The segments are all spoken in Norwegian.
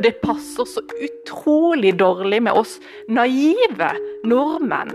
Og det passer så utrolig dårlig med oss naive nordmenn.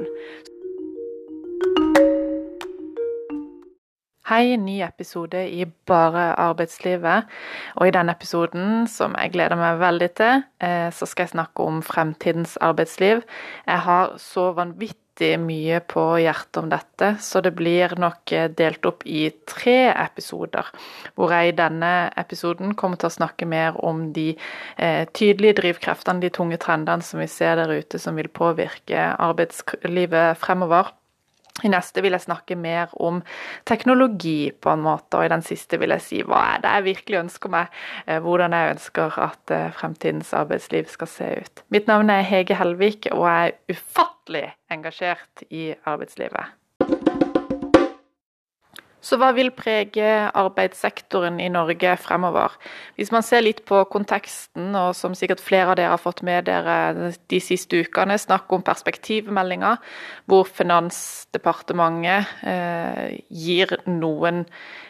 Hei, ny episode i Bare arbeidslivet. Og i denne episoden, som jeg gleder meg veldig til, eh, så skal jeg snakke om fremtidens arbeidsliv. Jeg har så vanvittig mye på hjertet om dette, så det blir nok eh, delt opp i tre episoder. Hvor jeg i denne episoden kommer til å snakke mer om de eh, tydelige drivkreftene, de tunge trendene som vi ser der ute, som vil påvirke arbeidslivet fremover. I neste vil jeg snakke mer om teknologi, på en måte, og i den siste vil jeg si hva er det jeg virkelig ønsker meg, eh, hvordan jeg ønsker at eh, fremtidens arbeidsliv skal se ut. Mitt navn er Hege Helvik, og jeg er ufattelig engasjert i arbeidslivet. Så hva vil prege arbeidssektoren i Norge fremover? Hvis man ser litt på konteksten, og som sikkert flere av dere har fått med dere de siste ukene, snakk om perspektivmeldinga, hvor Finansdepartementet eh, gir noen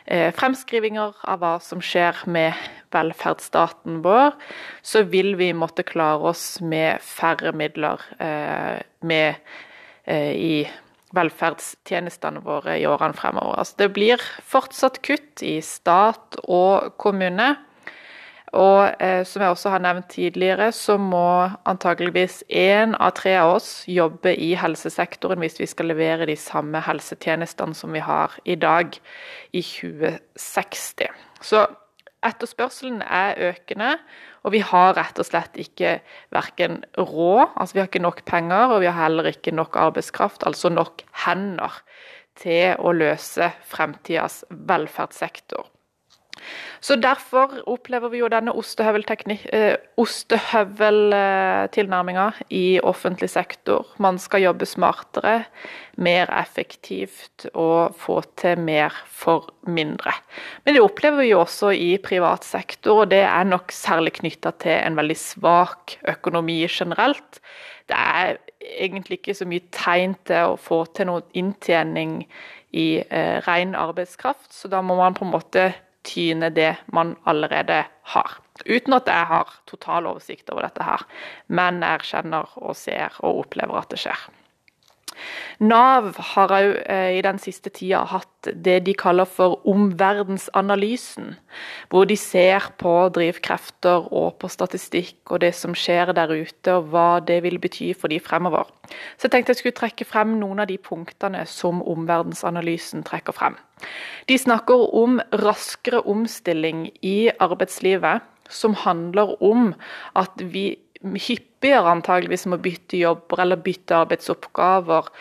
eh, fremskrivinger av hva som skjer med velferdsstaten vår, så vil vi måtte klare oss med færre midler eh, med, eh, i velferdstjenestene våre i årene fremover. Altså det blir fortsatt kutt i stat og kommune. Og eh, som jeg også har nevnt tidligere, så må antakeligvis én av tre av oss jobbe i helsesektoren hvis vi skal levere de samme helsetjenestene som vi har i dag, i 2060. Så etterspørselen er økende, og vi har rett og slett ikke verken råd, altså vi har ikke nok penger, og vi har heller ikke nok arbeidskraft, altså nok hender, til å løse fremtidas velferdssektor. Så Derfor opplever vi jo denne eh, ostehøveltilnærminga i offentlig sektor. Man skal jobbe smartere, mer effektivt og få til mer for mindre. Men det opplever vi jo også i privat sektor, og det er nok særlig knytta til en veldig svak økonomi generelt. Det er egentlig ikke så mye tegn til å få til noe inntjening i eh, ren arbeidskraft, så da må man på en måte tyne det man allerede har. Uten at jeg har total oversikt over dette her, men jeg erkjenner og ser og opplever at det skjer. Nav har òg eh, i den siste tida hatt det de kaller for omverdensanalysen, hvor de ser på drivkrefter og på statistikk og det som skjer der ute, og hva det vil bety for de fremover. Så jeg tenkte jeg skulle trekke frem noen av de punktene som omverdensanalysen trekker frem. De snakker om raskere omstilling i arbeidslivet, som handler om at vi hyppigere antageligvis må bytte jobber eller bytte arbeidsoppgaver.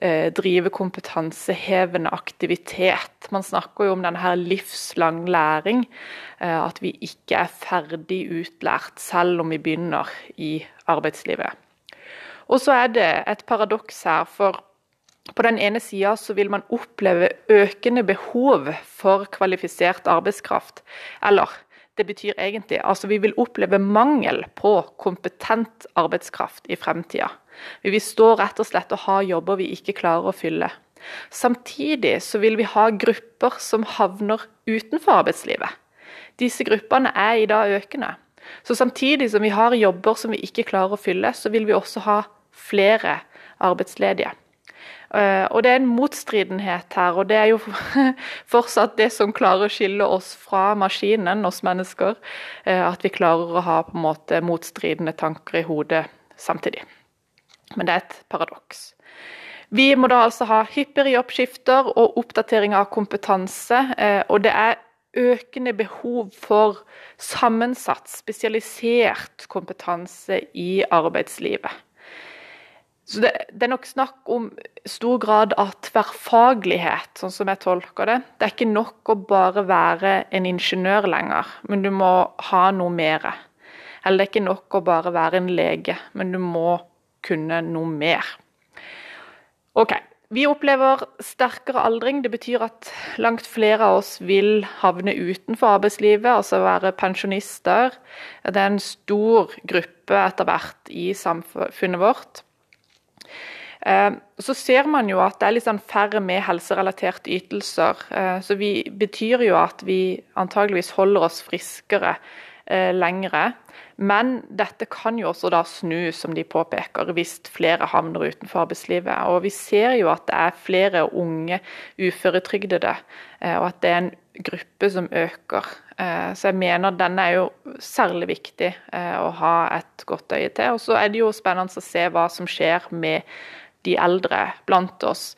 Eh, drive kompetansehevende aktivitet. Man snakker jo om denne livslang læring. Eh, at vi ikke er ferdig utlært selv om vi begynner i arbeidslivet. Og så er det et paradoks her, for på den ene sida så vil man oppleve økende behov for kvalifisert arbeidskraft. Eller det betyr egentlig. Altså Vi vil oppleve mangel på kompetent arbeidskraft i fremtida. Vi vil stå rett og slett og ha jobber vi ikke klarer å fylle. Samtidig så vil vi ha grupper som havner utenfor arbeidslivet. Disse gruppene er i dag økende. Så samtidig som vi har jobber som vi ikke klarer å fylle, så vil vi også ha flere arbeidsledige. Eh, og det er en motstridenhet her, og det er jo fortsatt det som klarer å skille oss fra maskinen, oss mennesker. Eh, at vi klarer å ha på en måte motstridende tanker i hodet samtidig. Men det er et paradoks. Vi må da altså ha hyppigere jobbskifter og oppdatering av kompetanse. Eh, og det er økende behov for sammensatt, spesialisert kompetanse i arbeidslivet. Så det, det, er nok snakk om stor grad av tverrfaglighet, sånn som jeg tolker det. Det er ikke nok å bare være en ingeniør lenger, men du må ha noe mer. Eller det er ikke nok å bare være en lege, men du må kunne noe mer. Ok, vi opplever sterkere aldring. Det betyr at langt flere av oss vil havne utenfor arbeidslivet, altså være pensjonister. Det er en stor gruppe etter hvert i samfunnet vårt. Eh, så ser man jo at det er litt sånn færre med helserelaterte ytelser. Eh, så vi betyr jo at vi antageligvis holder oss friskere eh, lengre. Men dette kan jo også da snu, som de påpeker, hvis flere havner utenfor arbeidslivet. Og vi ser jo at det er flere unge uføretrygdede, og at det er en gruppe som øker. Så jeg mener denne er jo særlig viktig å ha et godt øye til. Og så er det jo spennende å se hva som skjer med de eldre blant oss.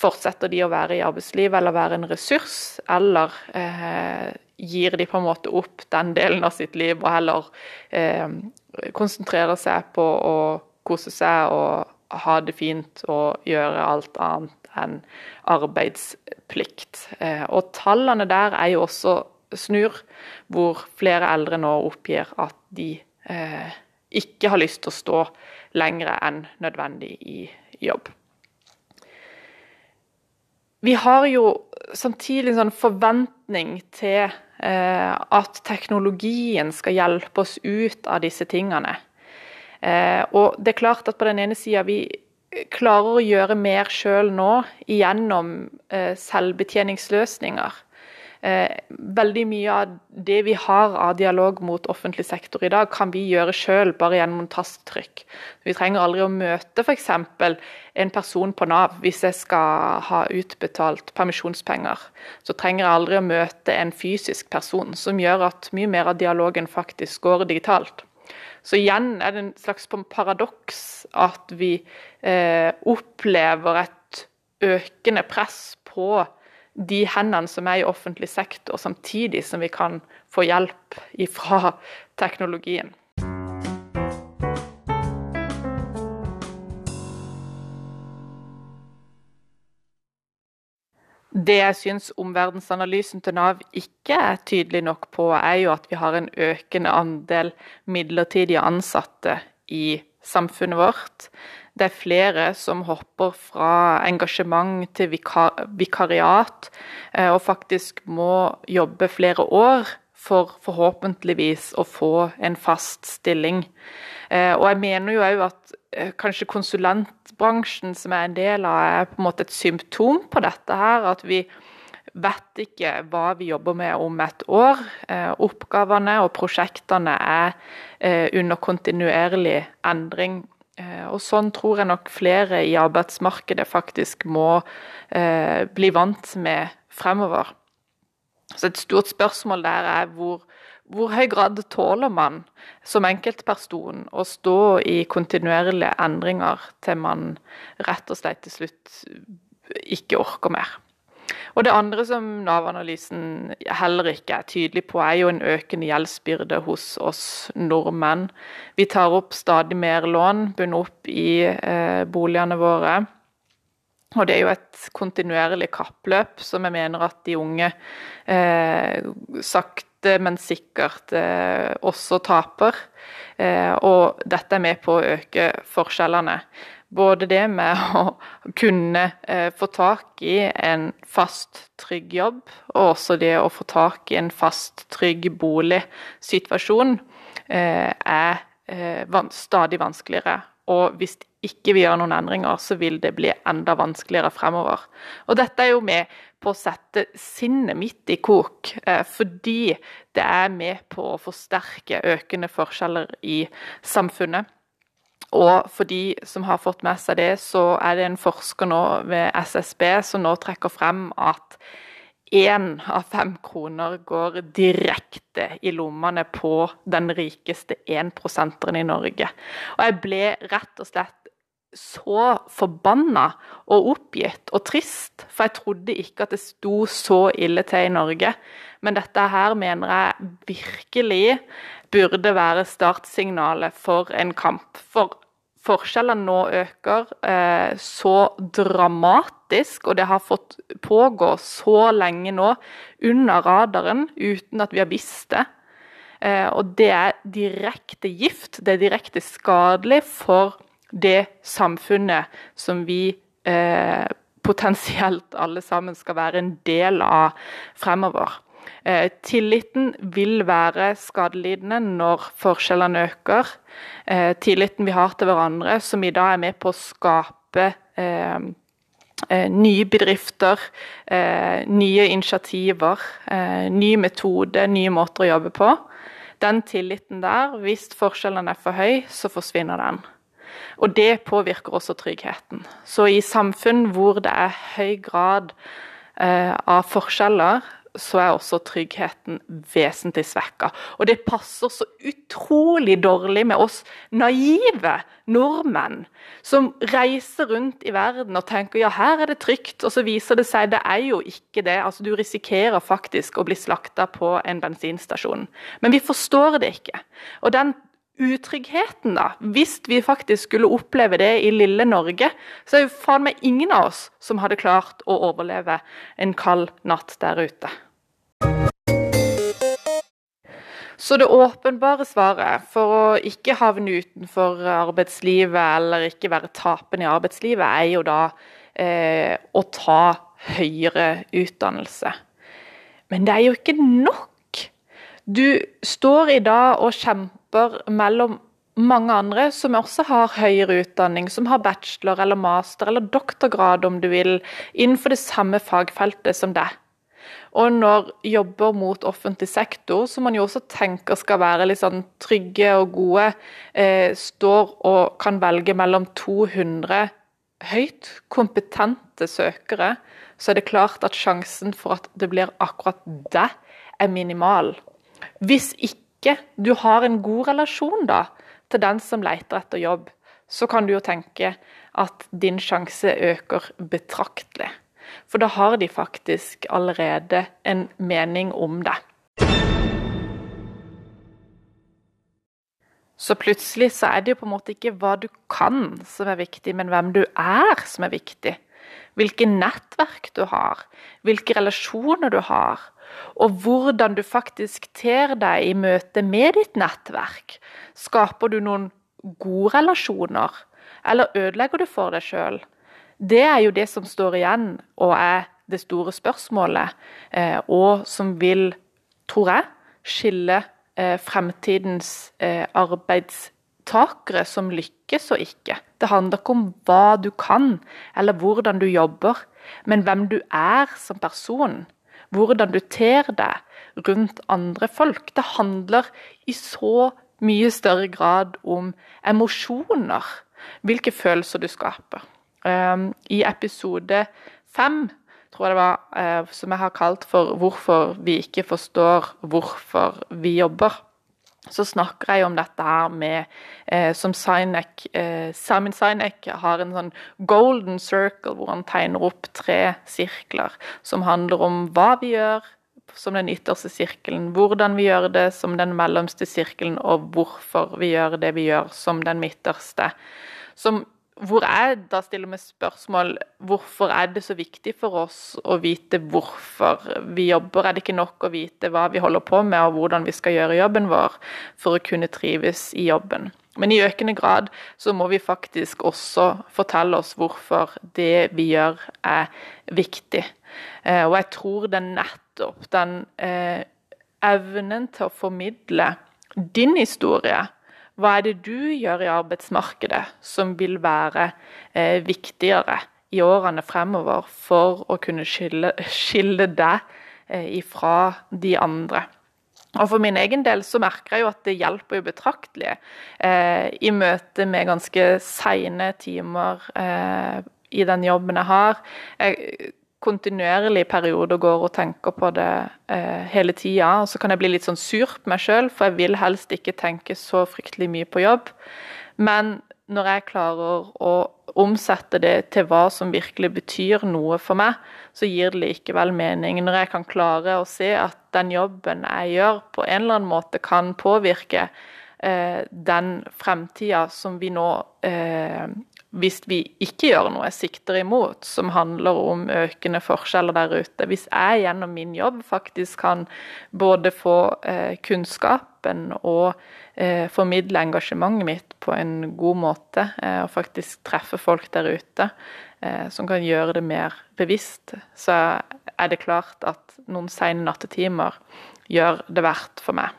Fortsetter de å være i arbeidslivet eller være en ressurs, eller eh, gir de på en måte opp den delen av sitt liv og heller eh, konsentrerer seg på å kose seg og ha det fint og gjøre alt annet enn arbeidsplikt. Eh, og tallene der er jo også snur, hvor flere eldre nå oppgir at de eh, ikke har lyst til å stå lenger enn nødvendig i jobb. Vi har jo samtidig en sånn forventning til eh, at teknologien skal hjelpe oss ut av disse tingene. Eh, og det er klart at på den ene sida vi klarer å gjøre mer sjøl nå gjennom eh, selvbetjeningsløsninger. Eh, veldig mye av det vi har av dialog mot offentlig sektor i dag, kan vi gjøre sjøl, bare gjennom tasttrykk. Vi trenger aldri å møte f.eks. en person på Nav hvis jeg skal ha utbetalt permisjonspenger. Så trenger jeg aldri å møte en fysisk person, som gjør at mye mer av dialogen faktisk går digitalt. Så igjen er det en slags paradoks at vi eh, opplever et økende press på de hendene som er i offentlig sektor, samtidig som vi kan få hjelp fra teknologien. Det jeg syns omverdensanalysen til Nav ikke er tydelig nok på, er jo at vi har en økende andel midlertidige ansatte i samfunnet vårt. Det er flere som hopper fra engasjement til vikar vikariat, eh, og faktisk må jobbe flere år for forhåpentligvis å få en fast stilling. Eh, og jeg mener jo òg at eh, kanskje konsulentbransjen som er en del av, er på en måte et symptom på dette her. At vi vet ikke hva vi jobber med om et år. Oppgavene og prosjektene er under kontinuerlig endring. Eh, og sånn tror jeg nok flere i arbeidsmarkedet faktisk må eh, bli vant med fremover. Så et stort spørsmål der er hvor, hvor høy grad tåler man som enkeltperson å stå i kontinuerlige endringer til man rett og slett til slutt ikke orker mer. Og Det andre som Nav-analysen heller ikke er tydelig på, er jo en økende gjeldsbyrde hos oss nordmenn. Vi tar opp stadig mer lån, bundet opp i eh, boligene våre. Og det er jo et kontinuerlig kappløp som jeg mener at de unge eh, sakte, men sikkert eh, også taper. Eh, og dette er med på å øke forskjellene. Både det med å kunne eh, få tak i en fast, trygg jobb, og også det å få tak i en fast, trygg boligsituasjon, eh, er eh, stadig vanskeligere. Og hvis ikke vi gjør noen endringer, så vil det bli enda vanskeligere fremover. Og dette er jo med på å sette sinnet mitt i kok, fordi det er med på å forsterke økende forskjeller i samfunnet. Og for de som har fått med seg det, så er det en forsker nå ved SSB som nå trekker frem at én av fem kroner går direkte i lommene på den rikeste énprosenteren i Norge. Og jeg ble rett og slett så forbanna og oppgitt og trist, for jeg trodde ikke at det sto så ille til i Norge. Men dette her mener jeg virkelig burde være startsignalet for en kamp. For forskjellene nå øker eh, så dramatisk, og det har fått pågå så lenge nå under radaren uten at vi har visst det. Eh, og det er direkte gift, det er direkte skadelig for det samfunnet som vi eh, potensielt alle sammen skal være en del av fremover. Eh, tilliten vil være skadelidende når forskjellene øker. Eh, tilliten vi har til hverandre, som i dag er med på å skape eh, nye bedrifter, nye initiativer, nye metoder, nye måter å jobbe på. Den tilliten der, hvis forskjellen er for høy, så forsvinner den. Og det påvirker også tryggheten. Så i samfunn hvor det er høy grad av forskjeller, så er også tryggheten vesentlig svekka. Og det passer så utrolig dårlig med oss naive nordmenn som reiser rundt i verden og tenker ja, her er det trygt, og så viser det seg det er jo ikke det. Altså, Du risikerer faktisk å bli slakta på en bensinstasjon. Men vi forstår det ikke. Og den utryggheten, da, hvis vi faktisk skulle oppleve det i lille Norge, så er jo faen meg ingen av oss som hadde klart å overleve en kald natt der ute. Så det åpenbare svaret for å ikke havne utenfor arbeidslivet eller ikke være tapende i arbeidslivet, er jo da eh, å ta høyere utdannelse. Men det er jo ikke nok. Du står i dag og kjemper hopper mellom mange andre som også har høyere utdanning, som har bachelor eller master eller doktorgrad, om du vil, innenfor det samme fagfeltet som deg. Og når jobber mot offentlig sektor, som man jo også tenker skal være litt sånn trygge og gode, eh, står og kan velge mellom 200 høyt kompetente søkere, så er det klart at sjansen for at det blir akkurat det, er minimal. Hvis ikke ikke du har en god relasjon da, til den som leter etter jobb, så kan du jo tenke at din sjanse øker betraktelig. For da har de faktisk allerede en mening om det. Så plutselig så er det jo på en måte ikke hva du kan som er viktig, men hvem du er som er viktig. Hvilke nettverk du har, hvilke relasjoner du har, og hvordan du faktisk ter deg i møte med ditt nettverk. Skaper du noen gode relasjoner, eller ødelegger du for deg sjøl? Det er jo det som står igjen, og er det store spørsmålet, eh, og som vil, tror jeg, skille eh, fremtidens eh, arbeidstakere som lykkes og ikke. Det handler ikke om hva du kan, eller hvordan du jobber, men hvem du er som person hvordan du ter deg rundt andre folk. Det handler i så mye større grad om emosjoner, hvilke følelser du skaper. Um, I episode fem, tror jeg det var, uh, som jeg har kalt for 'Hvorfor vi ikke forstår hvorfor vi jobber', så snakker jeg om dette her med eh, som Sinek, eh, Simon Sinek har en sånn golden circle hvor han tegner opp tre sirkler som handler om hva vi gjør som den ytterste sirkelen, hvordan vi gjør det som den mellomste sirkelen, og hvorfor vi gjør det vi gjør som den midterste. Som hvor jeg da stiller meg spørsmål hvorfor er det så viktig for oss å vite hvorfor vi jobber? Er det ikke nok å vite hva vi holder på med og hvordan vi skal gjøre jobben vår for å kunne trives i jobben? Men i økende grad så må vi faktisk også fortelle oss hvorfor det vi gjør er viktig. Eh, og jeg tror det er nettopp den eh, evnen til å formidle din historie hva er det du gjør i arbeidsmarkedet som vil være eh, viktigere i årene fremover for å kunne skille, skille deg eh, ifra de andre? Og For min egen del så merker jeg jo at det hjelper jo betraktelig eh, i møte med ganske seine timer eh, i den jobben jeg har. Jeg kontinuerlig periode og går og tenker på det eh, hele tida. Og så kan jeg bli litt sånn sur på meg sjøl, for jeg vil helst ikke tenke så fryktelig mye på jobb. Men når jeg klarer å omsette det til hva som virkelig betyr noe for meg, så gir det likevel mening. Når jeg kan klare å se at den jobben jeg gjør, på en eller annen måte kan påvirke eh, den fremtida som vi nå eh, hvis vi ikke gjør noe, jeg sikter imot, som handler om økende forskjeller der ute. Hvis jeg gjennom min jobb faktisk kan både få eh, kunnskapen og eh, formidle engasjementet mitt på en god måte, eh, og faktisk treffe folk der ute eh, som kan gjøre det mer bevisst, så er det klart at noen sene nattetimer gjør det verdt for meg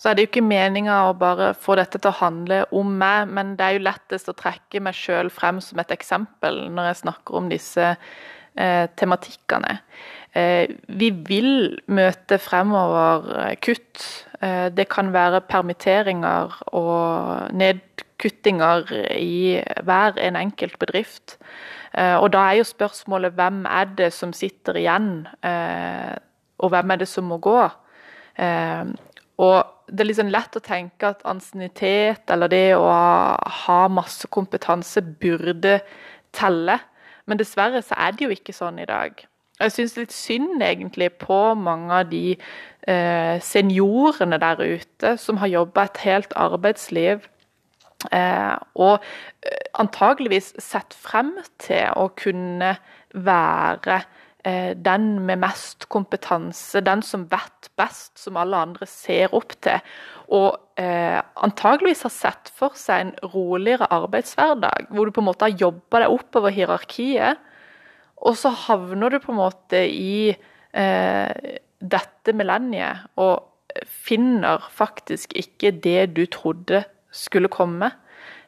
så er det jo ikke meninga å bare få dette til å handle om meg, men det er jo lettest å trekke meg sjøl frem som et eksempel når jeg snakker om disse eh, tematikkene. Vi vil møte fremover kutt. Det kan være permitteringer og nedkuttinger i hver en enkelt bedrift. Og da er jo spørsmålet hvem er det som sitter igjen, og hvem er det som må gå? Og det er liksom lett å tenke at ansiennitet eller det å ha masse kompetanse burde telle, men dessverre så er det jo ikke sånn i dag. Jeg syns litt synd egentlig på mange av de eh, seniorene der ute som har jobba et helt arbeidsliv. Eh, og eh, antageligvis sett frem til å kunne være Eh, den med mest kompetanse, den som vet best, som alle andre ser opp til. Og eh, antageligvis har sett for seg en roligere arbeidshverdag, hvor du på en måte har jobba deg oppover hierarkiet. Og så havner du på en måte i eh, dette millenniet og finner faktisk ikke det du trodde skulle komme.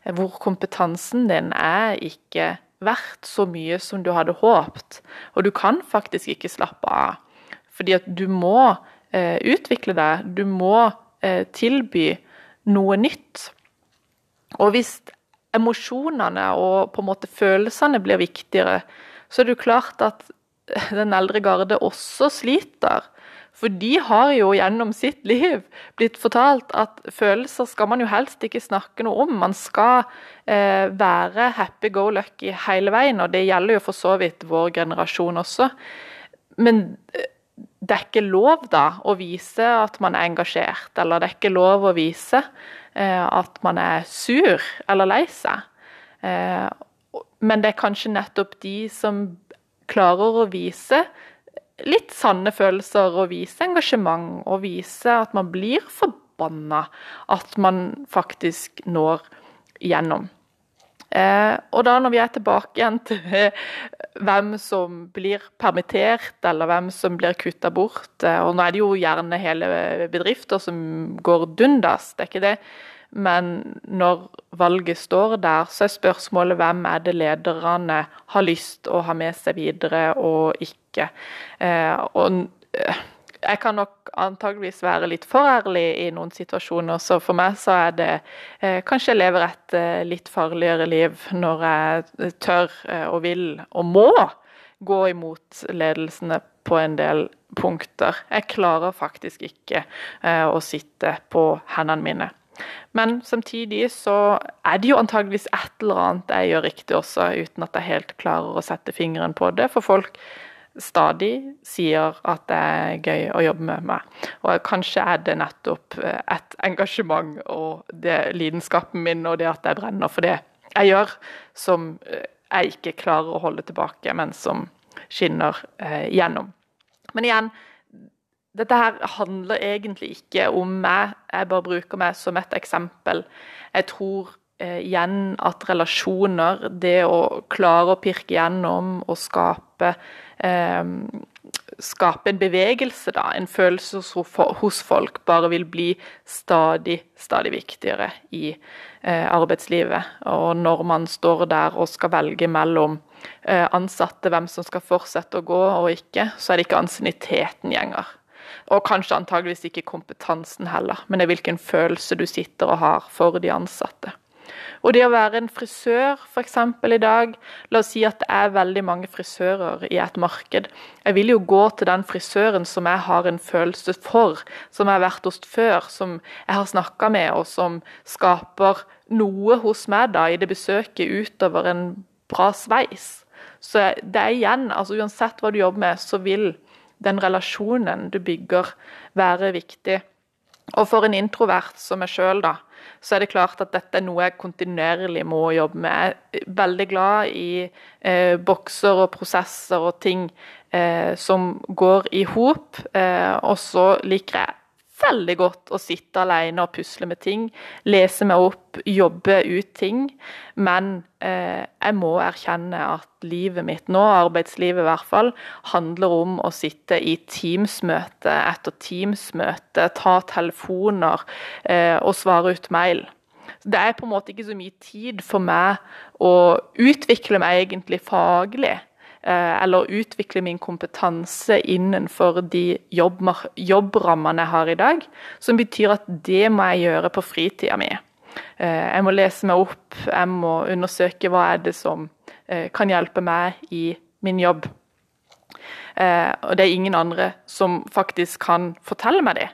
Hvor kompetansen din er ikke verdt så mye som du hadde håpt. Og du kan faktisk ikke slappe av. Fordi at du må eh, utvikle deg. Du må eh, tilby noe nytt. Og hvis emosjonene og på en måte følelsene blir viktigere, så er det jo klart at den eldre garde også sliter. For de har jo gjennom sitt liv blitt fortalt at følelser skal man jo helst ikke snakke noe om. Man skal eh, være happy go lucky hele veien, og det gjelder jo for så vidt vår generasjon også. Men eh, det er ikke lov da å vise at man er engasjert, eller det er ikke lov å vise eh, at man er sur eller lei seg. Eh, men det er kanskje nettopp de som klarer å vise litt sanne følelser og vise engasjement og vise at man blir forbanna. At man faktisk når gjennom. Eh, og da når vi er tilbake igjen til hvem som blir permittert, eller hvem som blir kutta bort eh, Og nå er det jo gjerne hele bedrifter som går dundas, det er ikke det. Men når valget står der, så er spørsmålet hvem er det lederne har lyst å ha med seg videre og ikke. Eh, og eh, jeg kan nok antageligvis være litt for ærlig i noen situasjoner, så for meg så er det eh, kanskje jeg lever et eh, litt farligere liv når jeg tør eh, og vil og må gå imot ledelsene på en del punkter. Jeg klarer faktisk ikke eh, å sitte på hendene mine. Men samtidig så er det jo antageligvis et eller annet jeg gjør riktig også, uten at jeg helt klarer å sette fingeren på det. For folk stadig sier at det er gøy å jobbe med meg. Og kanskje er det nettopp eh, et engasjement og det lidenskapen min og det at jeg brenner for det jeg gjør, som eh, jeg ikke klarer å holde tilbake, men som skinner eh, gjennom. Men igjen, dette her handler egentlig ikke om meg, jeg bare bruker meg som et eksempel. Jeg tror eh, igjen at relasjoner, det å klare å pirke gjennom og skape eh, skape en bevegelse, da, en følelse hos folk, bare vil bli stadig, stadig viktigere i eh, arbeidslivet. Og når man står der og skal velge mellom eh, ansatte, hvem som skal fortsette å gå og ikke, så er det ikke ansienniteten gjenger. Og kanskje antageligvis ikke kompetansen heller, men det er hvilken følelse du sitter og har for de ansatte. Og det å være en frisør f.eks. i dag, la oss si at det er veldig mange frisører i et marked. Jeg vil jo gå til den frisøren som jeg har en følelse for, som jeg har vært hos før, som jeg har snakka med, og som skaper noe hos meg da i det besøket utover en bra sveis. Så det er igjen, altså uansett hva du jobber med, så vil den relasjonen du bygger, være viktig. Og for en introvert som meg sjøl, da, så er det klart at dette er noe jeg kontinuerlig må jobbe med. Jeg er veldig glad i eh, bokser og prosesser og ting eh, som går i hop. Eh, og så liker jeg veldig godt å sitte alene og pusle med ting. Lese meg opp, jobbe ut ting. Men eh, jeg må erkjenne at livet mitt nå, arbeidslivet i hvert fall, handler om å sitte i Teams-møte etter Teams-møte, ta telefoner eh, og svare ut mail. Det er på en måte ikke så mye tid for meg å utvikle meg egentlig faglig. Eller utvikle min kompetanse innenfor de jobbrammene jeg har i dag. Som betyr at det må jeg gjøre på fritida mi. Jeg må lese meg opp, jeg må undersøke hva er det som kan hjelpe meg i min jobb. Og det er ingen andre som faktisk kan fortelle meg det.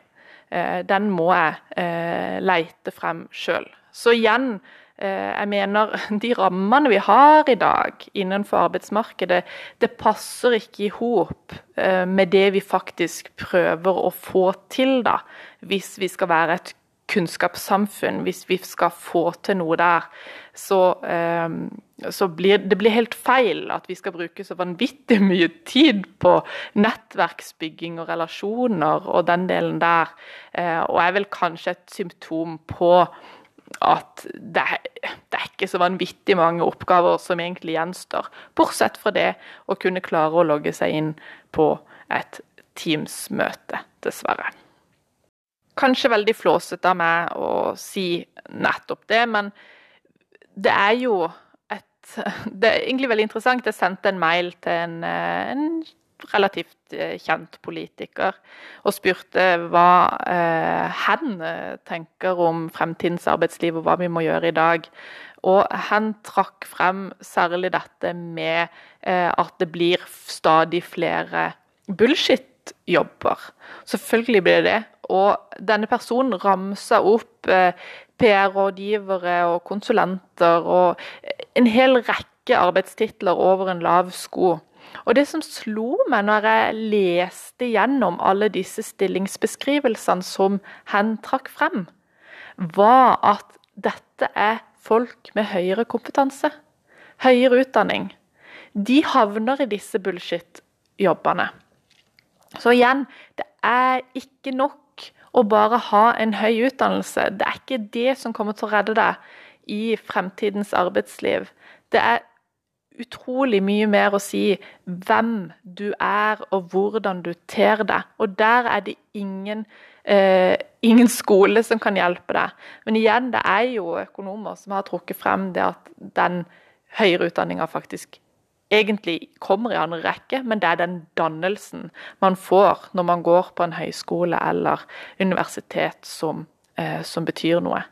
Den må jeg leite frem sjøl. Så igjen, Eh, jeg mener de rammene vi har i dag innenfor arbeidsmarkedet, det passer ikke i hop eh, med det vi faktisk prøver å få til, da. Hvis vi skal være et kunnskapssamfunn, hvis vi skal få til noe der. Så, eh, så blir det blir helt feil at vi skal bruke så vanvittig mye tid på nettverksbygging og relasjoner og den delen der. Og er vel kanskje et symptom på at det, det, er ikke så vanvittig mange oppgaver som egentlig gjenstår. Bortsett fra det å kunne klare å logge seg inn på et Teams-møte, dessverre. Kanskje veldig flåsete av meg å si nettopp det, men det er jo et Det er egentlig veldig interessant. Jeg sendte en mail til en, en relativt eh, kjent politiker, og spurte hva eh, han eh, tenker om fremtidens arbeidsliv og hva vi må gjøre i dag. Og han trakk frem særlig dette med eh, at det blir stadig flere bullshit-jobber. Selvfølgelig blir det det. Og denne personen ramsa opp eh, PR-rådgivere og konsulenter og en hel rekke arbeidstitler over en lav sko. Og det som slo meg når jeg leste gjennom alle disse stillingsbeskrivelsene som hen trakk frem, var at dette er folk med høyere kompetanse, høyere utdanning. De havner i disse bullshit-jobbene. Så igjen, det er ikke nok å bare ha en høy utdannelse. Det er ikke det som kommer til å redde deg i fremtidens arbeidsliv. Det er utrolig mye mer å si hvem du er og hvordan du ter deg. Og der er det ingen, eh, ingen skole som kan hjelpe deg. Men igjen, det er jo økonomer som har trukket frem det at den høyere utdanninga faktisk egentlig kommer i andre rekke, men det er den dannelsen man får når man går på en høyskole eller universitet som, eh, som betyr noe.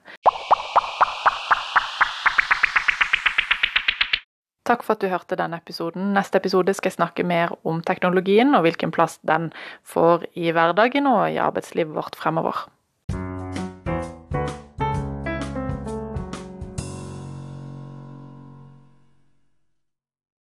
Takk for at du hørte denne episoden. Neste episode skal jeg snakke mer om teknologien og hvilken plass den får i hverdagen og i arbeidslivet vårt fremover.